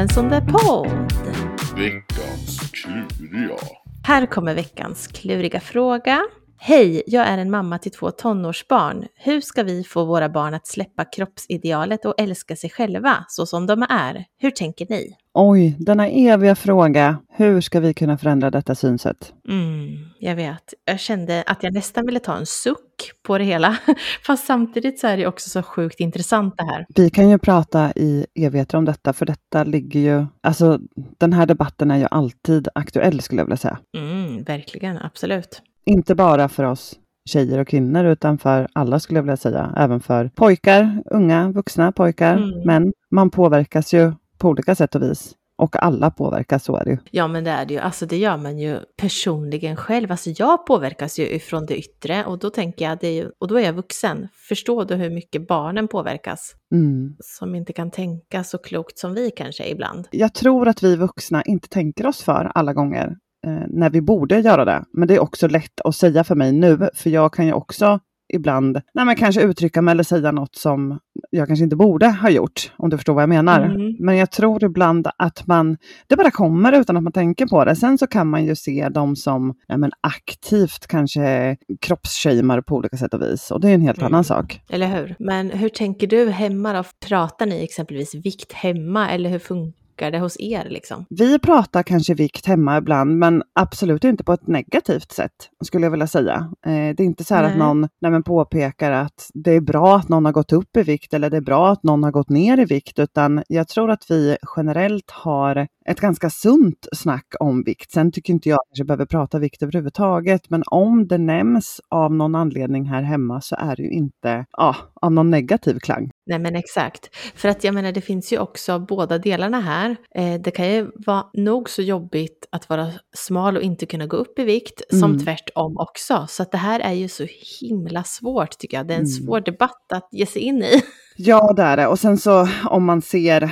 13 av en sån där podd. Veckans kluriga. Här kommer veckans kluriga fråga. Hej, jag är en mamma till två tonårsbarn. Hur ska vi få våra barn att släppa kroppsidealet och älska sig själva så som de är? Hur tänker ni? Oj, denna eviga fråga. Hur ska vi kunna förändra detta synsätt? Mm, jag vet. Jag kände att jag nästan ville ta en suck på det hela. Fast samtidigt så är det också så sjukt intressant det här. Vi kan ju prata i evigheter om detta, för detta ligger ju... Alltså, den här debatten är ju alltid aktuell, skulle jag vilja säga. Mm, verkligen, absolut. Inte bara för oss tjejer och kvinnor, utan för alla skulle jag vilja säga. Även för pojkar, unga, vuxna pojkar, Mm. män. Man påverkas ju på olika sätt och vis. Och alla påverkas, så är det ju. Ja, men det är det ju. Alltså det gör man ju personligen själv. Alltså jag påverkas ju ifrån det yttre och då tänker jag, det är ju, och då är jag vuxen. Förstår du hur mycket barnen påverkas? Mm. Som inte kan tänka så klokt som vi kanske ibland. Jag tror att vi vuxna inte tänker oss för alla gånger när vi borde göra det. Men det är också lätt att säga för mig nu, för jag kan ju också ibland nej, men kanske uttrycka mig eller säga något som jag kanske inte borde ha gjort, om du förstår vad jag menar. Mm. Men jag tror ibland att man, det bara kommer utan att man tänker på det. Sen så kan man ju se dem som nej, men aktivt kanske kroppsshamear på olika sätt och vis. Och det är en helt Mm. annan sak. Eller hur? Men hur tänker du hemma då? Pratar ni exempelvis vikt hemma eller hur funkar det hos er liksom? Vi pratar kanske vikt hemma ibland, men absolut inte på ett negativt sätt, skulle jag vilja säga. Eh, det är inte så här att Nej. någon nej, påpekar att det är bra att någon har gått upp i vikt eller det är bra att någon har gått ner i vikt, utan jag tror att vi generellt har ett ganska sunt snack om vikt. Sen tycker inte jag att vi behöver prata vikt överhuvudtaget, men om det nämns av någon anledning här hemma så är det ju inte ja, av någon negativ klang. Nej men exakt. För att jag menar det finns ju också båda delarna här. Eh, det kan ju vara nog så jobbigt att vara smal och inte kunna gå upp i vikt som Mm. tvärtom också. Så att det här är ju så himla svårt tycker jag. Det är en Mm. svår debatt att ge sig in i. Ja, det är det. Och sen så om man ser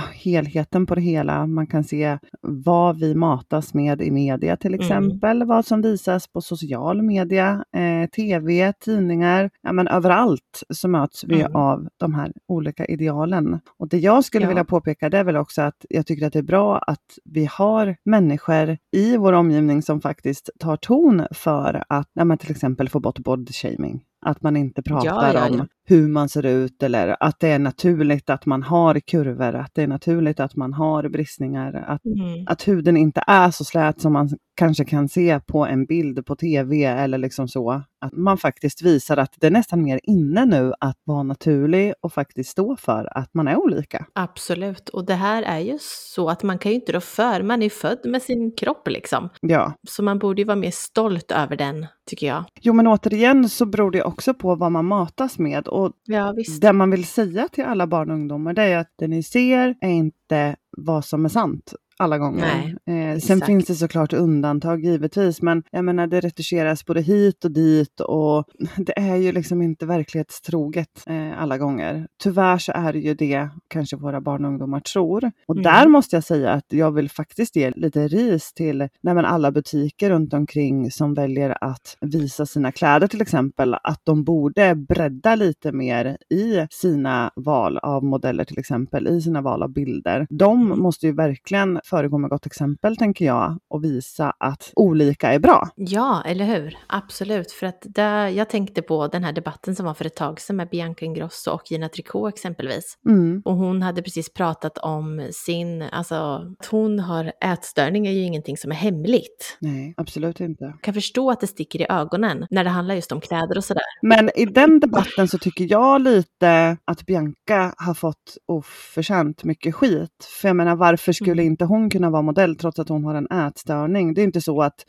helheten på det hela, man kan se vad vi matas med i media till Mm. exempel, vad som visas på social media, eh, tv, tidningar, ja men överallt så möts vi Mm. av de här olika idealen. Och det jag skulle Ja. vilja påpeka det är väl också att jag tycker att det är bra att vi har människor i vår omgivning som faktiskt tar ton för att ja, men till exempel få bort body shaming. Att man inte pratar ja, om ja. hur man ser ut eller att det är naturligt att man har kurvor, att det är naturligt att man har bristningar, att, Mm. Att huden inte är så slät som man kanske kan se på en bild på tv eller liksom så. Att man faktiskt visar att det är nästan mer inne nu att vara naturlig och faktiskt stå för att man är olika. Absolut. Och det här är ju så att man kan ju inte rå för, man är född med sin kropp liksom. Ja, Så man borde ju vara mer stolt över den, tycker jag. jo men återigen så beror det också på vad man matas med och Ja, visst. det man vill säga till alla barn och ungdomar det är att det ni ser är inte vad som är sant alla gånger. eh, sen finns det såklart undantag givetvis, men jag menar det retuscheras både hit och dit och det är ju liksom inte verklighetstroget eh, alla gånger. Tyvärr så är det ju det kanske våra barn och ungdomar tror. Och Mm. där måste jag säga att jag vill faktiskt ge lite ris till nej, alla butiker runt omkring som väljer att visa sina kläder till exempel, att de borde bredda lite mer i sina val av modeller till exempel, i sina val av bilder. De måste ju verkligen föregå med gott exempel tänker jag och visa att olika är bra. Ja, eller hur? Absolut. För att där, jag tänkte på den här debatten som var för ett tag sedan med Bianca Ingrosso och Gina Tricot exempelvis. Mm. Och hon hade precis pratat om sin, alltså att hon har ätstörning är ju ingenting som är hemligt. Nej, absolut inte. Jag kan förstå att det sticker i ögonen när det handlar just om kläder och sådär. Men i den debatten så tycker jag lite att Bianca har fått oförtjänt mycket skit. För jag menar, varför skulle Mm. inte hon kunna vara modell trots att hon har en ätstörning? Det är inte så att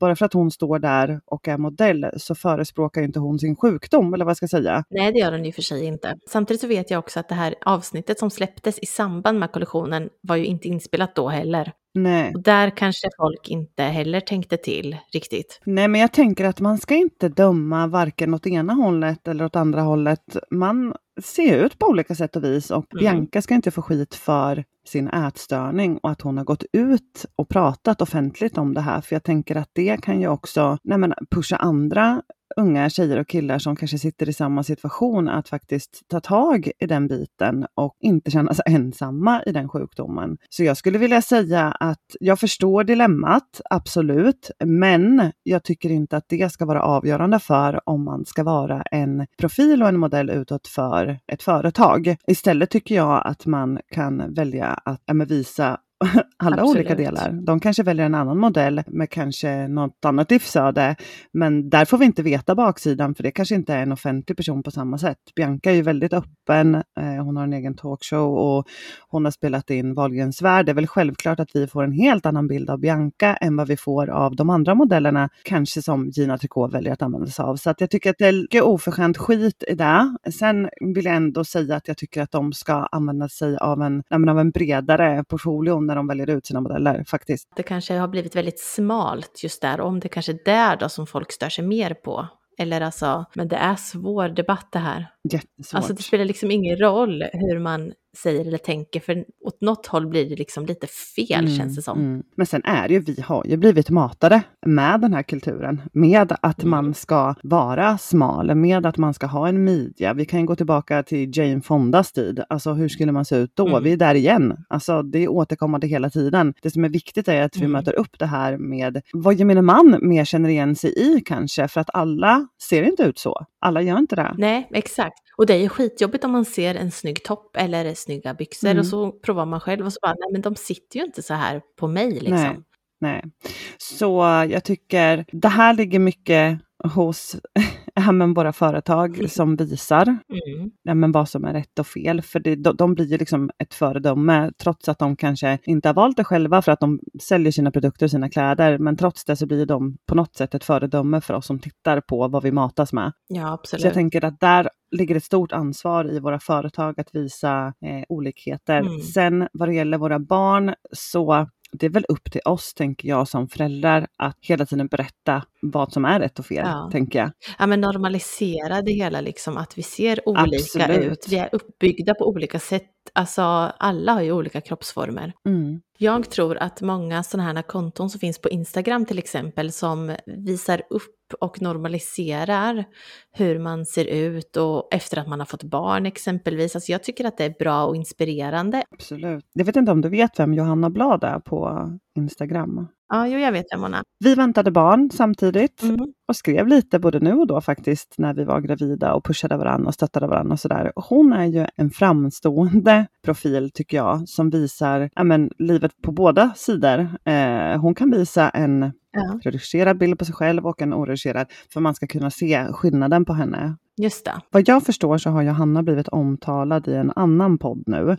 bara för att hon står där och är modell så förespråkar inte hon sin sjukdom, eller vad jag ska säga. Nej, det gör hon ju för sig inte. Samtidigt så vet jag också att det här avsnittet som släpptes i samband med kollektionen var ju inte inspelat då heller. Nej. Och där kanske folk inte heller tänkte till riktigt. Nej, men jag tänker att man ska inte döma varken åt ena hållet eller åt andra hållet. Man se ut på olika sätt och vis och Mm. Bianca ska inte få skit för sin ätstörning och att hon har gått ut och pratat offentligt om det här. För jag tänker att det kan ju också nej men, pusha andra unga tjejer och killar som kanske sitter i samma situation att faktiskt ta tag i den biten och inte känna sig ensamma i den sjukdomen. Så jag skulle vilja säga att jag förstår dilemmat, absolut, men jag tycker inte att det ska vara avgörande för om man ska vara en profil och en modell utåt för ett företag. Istället tycker jag att man kan välja att visa alla Absolut. olika delar. De kanske väljer en annan modell med kanske något annat livsöde. Men där får vi inte veta baksidan för det kanske inte är en offentlig person på samma sätt. Bianca är ju väldigt öppen. Eh, hon har en egen talkshow och hon har spelat in Wahlgrens värld. Det är väl självklart att vi får en helt annan bild av Bianca än vad vi får av de andra modellerna. Kanske som Gina Tricot väljer att använda sig av. Så att jag tycker att det är mycket oförskämt skit i det. Sen vill jag ändå säga att jag tycker att de ska använda sig av en, av en bredare portfolio när de väljer ut sina modeller faktiskt. Det kanske har blivit väldigt smalt just där, om det kanske är där då som folk stör sig mer på. Eller alltså, men det är svår debatt det här. Jättesvårt. Alltså det spelar liksom ingen roll hur man säger eller tänker, för åt något håll blir det liksom lite fel känns det som. Mm. Men sen är det ju, vi har ju blivit matade med den här kulturen. Med att Mm. man ska vara smal, med att man ska ha en midja. Vi kan ju gå tillbaka till Jane Fondas tid. Alltså hur skulle man se ut då? Mm. Vi är där igen. Alltså det är återkommande hela tiden. Det som är viktigt är att vi Mm. möter upp det här med vad gemene man mer känner igen sig i kanske. För att alla ser inte ut så. Alla gör inte det. Nej, exakt. Och det är ju skitjobbigt om man ser en snygg topp eller snygga byxor Mm. och så provar man själv och så bara, nej men de sitter ju inte så här på mig liksom. Nej. Nej. Så jag tycker det här ligger mycket hos ja, men våra företag som visar Mm. ja, men vad som är rätt och fel. För det, de, de blir ju liksom ett föredöme trots att de kanske inte har valt det själva för att de säljer sina produkter och sina kläder. Men trots det så blir de på något sätt ett föredöme för oss som tittar på vad vi matas med. Ja, absolut. Så jag tänker att där ligger ett stort ansvar i våra företag att visa eh, olikheter. Mm. Sen vad det gäller våra barn så det är väl upp till oss, tänker jag, som föräldrar att hela tiden berätta vad som är rätt och fel, Ja. tänker jag. Ja, men normalisera det hela, liksom att vi ser olika Absolut. ut. Vi är uppbyggda på olika sätt. Alltså, alla har ju olika kroppsformer. Mm. Jag tror att många sådana här konton som finns på Instagram till exempel som visar upp och normaliserar hur man ser ut och efter att man har fått barn exempelvis. Alltså jag tycker att det är bra och inspirerande. Absolut. Jag vet inte om du vet vem Johanna Blad är på Instagram? Ja, jo, jag vet vem hon är. Vi väntade barn samtidigt Mm. och skrev lite både nu och då faktiskt när vi var gravida och pushade varandra och stöttade varandra och sådär. Hon är ju en framstående profil tycker jag som visar ja, men, livet på båda sidor. Eh, hon kan visa en Ja, redigerad bild på sig själv och en oredigerad för man ska kunna se skillnaden på henne. just det. Vad jag förstår så har Johanna blivit omtalad i en annan podd nu Mm.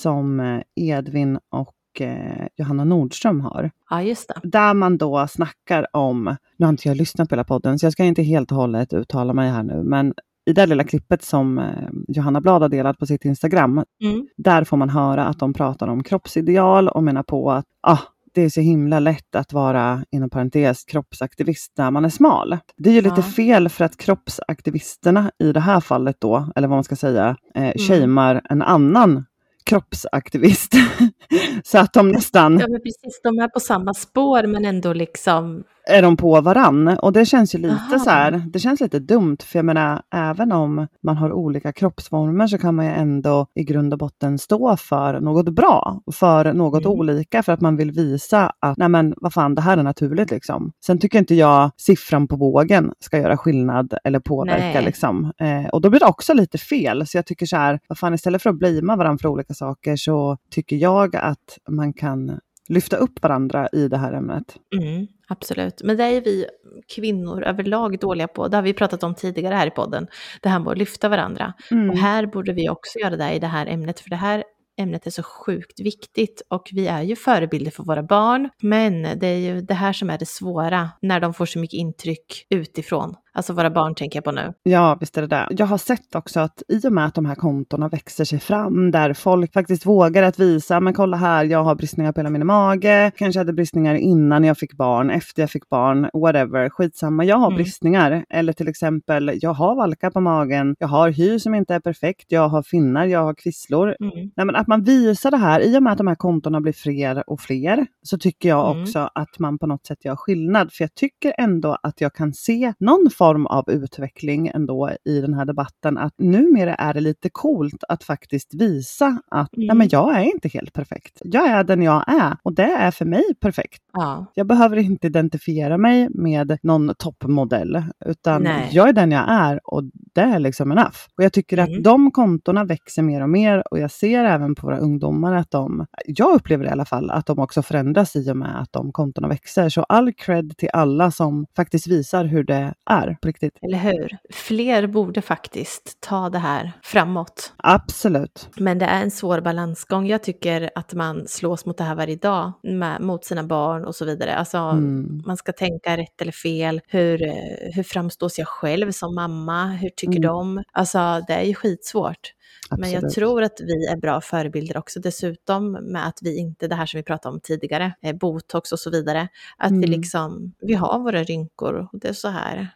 som eh, Edvin och eh, Johanna Nordström har. Ja, just det. Där man då snackar om, nu har inte jag lyssnat på hela podden så jag ska inte helt och hållet uttala mig här nu, men i det lilla klippet som eh, Johanna Blad har delat på sitt Instagram, Mm. där får man höra att de pratar om kroppsideal och menar på att ah, det är så himla lätt att vara, inom parentes, kroppsaktivist när man är smal. Det är ju lite Ja. fel för att kroppsaktivisterna i det här fallet då, eller vad man ska säga, eh, Mm. shamear en annan kroppsaktivist. så att de nästan Ja, men precis. De är på samma spår men ändå liksom är de på varann. Och det känns ju lite Aha. så här, det känns lite dumt. För jag menar, även om man har olika kroppsformer så kan man ju ändå i grund och botten stå för något bra. För något Mm. olika för att man vill visa att, nej men vad fan, det här är naturligt liksom. Sen tycker inte jag siffran på vågen ska göra skillnad eller påverka Nej. liksom. Eh, och då blir det också lite fel. Så jag tycker så här, vad fan, istället för att blamea varandra för olika saker så tycker jag att man kan lyfta upp varandra i det här ämnet. Mm, absolut. Men det är vi kvinnor överlag dåliga på. Det har vi pratat om tidigare här i podden. Det här med att lyfta varandra. Mm. Och här borde vi också göra det i det här ämnet, för det här ämnet är så sjukt viktigt och vi är ju förebilder för våra barn. Men det är ju det här som är det svåra när de får så mycket intryck utifrån. Alltså våra barn tänker jag på nu. Ja, visst är det det. Jag har sett också att i och med att de här kontona växer sig fram, där folk faktiskt vågar att visa, men kolla här, jag har bristningar på hela min mage, kanske hade bristningar innan jag fick barn, efter jag fick barn, whatever, skitsamma, jag har Mm. bristningar. Eller till exempel, jag har valkar på magen, jag har hy som inte är perfekt, jag har finnar, jag har kvisslor. Mm. Nej, men att man visar det här, i och med att de här kontona blir fler och fler, så tycker jag Mm. också att man på något sätt gör skillnad. För jag tycker ändå att jag kan se någon form av utveckling ändå i den här debatten. Att numera är det lite coolt att faktiskt visa att nej, Mm. men jag är inte helt perfekt. Jag är den jag är och det är för mig perfekt. Ja, Jag behöver inte identifiera mig med någon toppmodell, utan Nej. jag är den jag är och det är liksom enough. Och jag tycker Mm. att de kontona växer mer och mer och jag ser även på våra ungdomar att de, jag upplever i alla fall, att de också förändras i och med att de kontona växer. Så all cred till alla som faktiskt visar hur det är på riktigt. eller hur? Fler borde faktiskt ta det här framåt. Absolut. Men det är en svår balansgång. Jag tycker att man slås mot det här varje dag, med, mot sina barn och så vidare. Alltså, Mm. man ska tänka rätt eller fel. Hur, eh, hur framstås jag själv som mamma? Hur tycker Mm. de? Alltså, det är ju skitsvårt. Men jag Absolut. tror att vi är bra förebilder också. Dessutom med att vi inte, det här som vi pratade om tidigare, eh, botox och så vidare, att vi Mm. liksom, vi har våra rynkor och det är så här.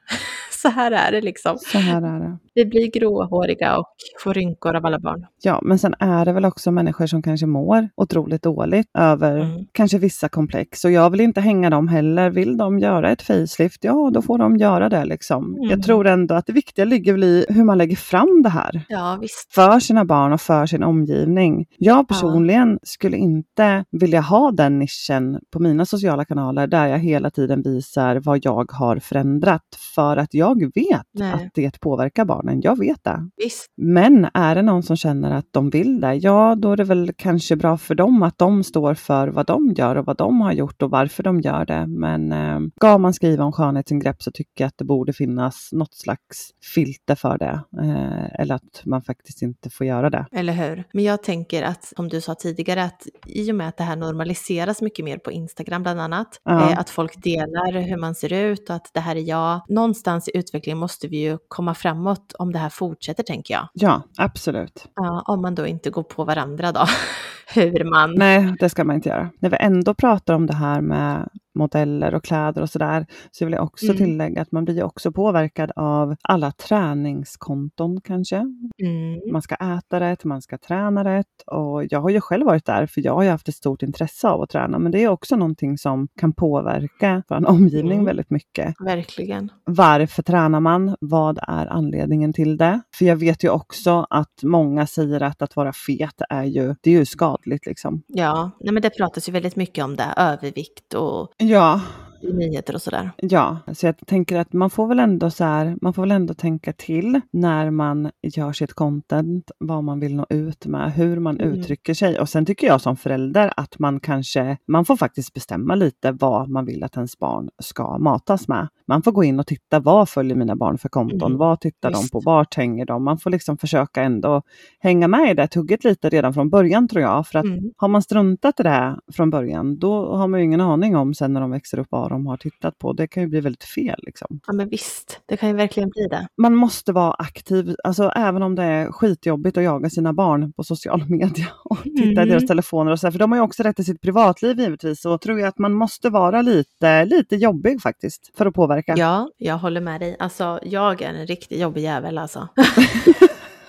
Så här är det liksom. Så här är det. Vi blir gråhåriga och får rynkor av alla barn. Ja, men sen är det väl också människor som kanske mår otroligt dåligt över Mm. kanske vissa komplex. Och jag vill inte hänga dem heller. Vill de göra ett facelift, ja då får de göra det liksom. Mm. Jag tror ändå att det viktiga ligger väl i hur man lägger fram det här. Ja, visst. För sina barn och för sin omgivning. Jag personligen skulle inte vilja ha den nischen på mina sociala kanaler där jag hela tiden visar vad jag har förändrat. För att jag vet Nej. att det påverkar barnen. Jag vet det. Visst. Men är det någon som känner att de vill det, ja då är det väl kanske bra för dem att de står för vad de gör och vad de har gjort och varför de gör det. Men eh, ska man skriva om skönhetsingrepp så tycker jag att det borde finnas något slags filter för det. Eh, eller att man faktiskt inte får göra det. Eller hur? Men jag tänker att, som du sa tidigare, att i och med att det här normaliseras mycket mer på Instagram bland annat, Ja. eh, att folk delar hur man ser ut och att det här är jag. Någonstans i utvecklingen måste vi ju komma framåt om det här fortsätter, tänker jag. Ja, absolut. Ja, om man då inte går på varandra då. hur man... Nej, det ska man inte göra. När vi ändå pratar om det här med modeller och kläder och sådär, så vill jag också Mm. tillägga att man blir också påverkad av alla träningskonton kanske. Mm. Man ska äta rätt, man ska träna rätt och jag har ju själv varit där för jag har ju haft ett stort intresse av att träna men det är också någonting som kan påverka vår omgivning Mm. väldigt mycket. Verkligen. Varför tränar man? Vad är anledningen till det? För jag vet ju också att många säger att att vara fet är ju, det är ju skadligt liksom. Ja, nej men det pratas ju väldigt mycket om det, övervikt och Ja, i nyheter och sådär. Ja, så jag tänker att man får väl ändå så här, man får väl ändå tänka till när man gör sitt content, vad man vill nå ut med, hur man Mm. uttrycker sig. Och sen tycker jag som förälder att man kanske, man får faktiskt bestämma lite vad man vill att ens barn ska matas med. Man får gå in och titta, vad följer mina barn för konton? Mm, Vad tittar visst. de på? Vart hänger de? Man får liksom försöka ändå hänga med i det tugget lite redan från början tror jag. För att Mm. har man struntat i det från början, då har man ju ingen aning om sen när de växer upp vad de har tittat på. Det kan ju bli väldigt fel. Liksom. Ja men visst, det kan ju verkligen bli det. Man måste vara aktiv, alltså även om det är skitjobbigt att jaga sina barn på social media och titta i Mm. deras telefoner och så, för de har ju också rätt till sitt privatliv givetvis. Så tror jag att man måste vara lite, lite jobbig faktiskt för att påverka. Ja, jag håller med dig. Alltså, jag är en riktigt jobbig jävel alltså.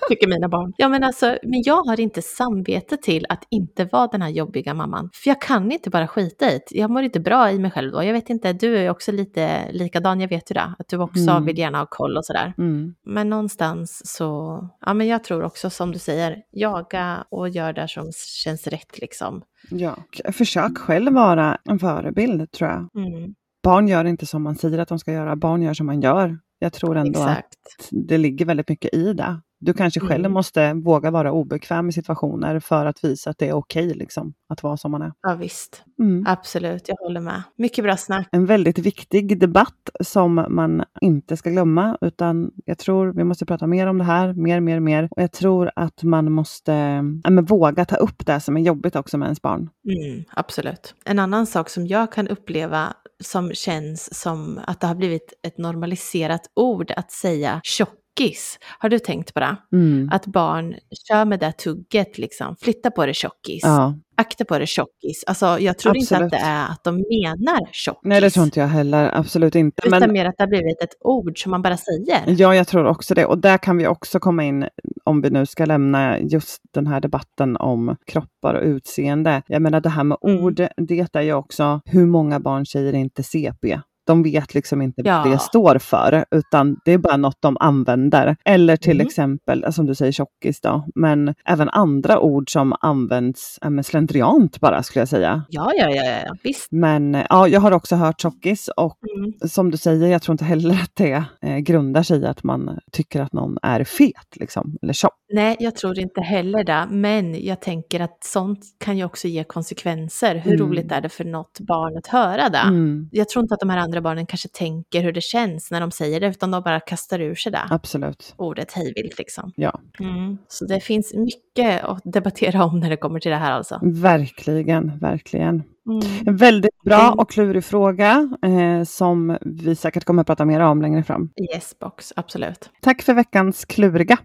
Tycker mina barn. Ja, men alltså, men jag har inte samvete till att inte vara den här jobbiga mamman. För jag kan inte bara skita i det. Jag mår inte bra i mig själv då. Jag vet inte, du är också lite likadan, jag vet ju det. Att du också Mm. vill gärna ha koll och sådär. Mm. Men någonstans så, ja men jag tror också som du säger, jaga och gör det som känns rätt liksom. Ja. Försök själv vara en förebild tror jag. Mm, Barn gör inte som man säger att de ska göra, barn gör som man gör. Jag tror ändå att exakt. det ligger väldigt mycket i det. Du kanske själv Mm. måste våga vara obekväm i situationer för att visa att det är okej liksom, att vara som man är. Ja visst, Mm. absolut, jag håller med. Mycket bra snack. En väldigt viktig debatt som man inte ska glömma, utan jag tror vi måste prata mer om det här, mer, mer, mer. Och jag tror att man måste men våga ta upp det som är jobbigt också med ens barn. Mm, absolut. En annan sak som jag kan uppleva som känns som att det har blivit ett normaliserat ord att säga tjockis. Har du tänkt på det? Mm. Att barn kör med det tugget liksom. Flytta på det tjockis. Ja, Akta på det tjockis. Alltså jag tror inte Absolut. att det är att de menar tjockis. nej det tror inte jag heller, absolut inte. Utan Men mer att det har blivit ett ord som man bara säger. Ja, jag tror också det. Och där kan vi också komma in, om vi nu ska lämna just den här debatten om kroppar och utseende. Jag menar det här med Mm. ord, det är ju också hur många barn säger inte CP. De vet liksom inte Ja. vad det står för, utan det är bara något de använder. Eller till Mm. exempel, som du säger, tjockis då, men även andra ord som används men slentriant bara, skulle jag säga. Ja, ja, ja, ja, visst. Men ja, jag har också hört tjockis och Mm. som du säger, jag tror inte heller att det eh, grundar sig i att man tycker att någon är fet, liksom, eller tjock. Nej, jag tror inte heller det. Men jag tänker att sånt kan ju också ge konsekvenser. Hur Mm. roligt är det för något barn att höra det? Mm, Jag tror inte att de här andra barnen kanske tänker hur det känns när de säger det, utan de bara kastar ur sig det. absolut. Ordet hejvilt liksom. Ja, Mm. Så det finns mycket att debattera om när det kommer till det här alltså. verkligen, verkligen. Mm. En väldigt bra Mm. och klurig fråga eh, som vi säkert kommer att prata mer om längre fram. Yes box, absolut. Tack för veckans kluriga.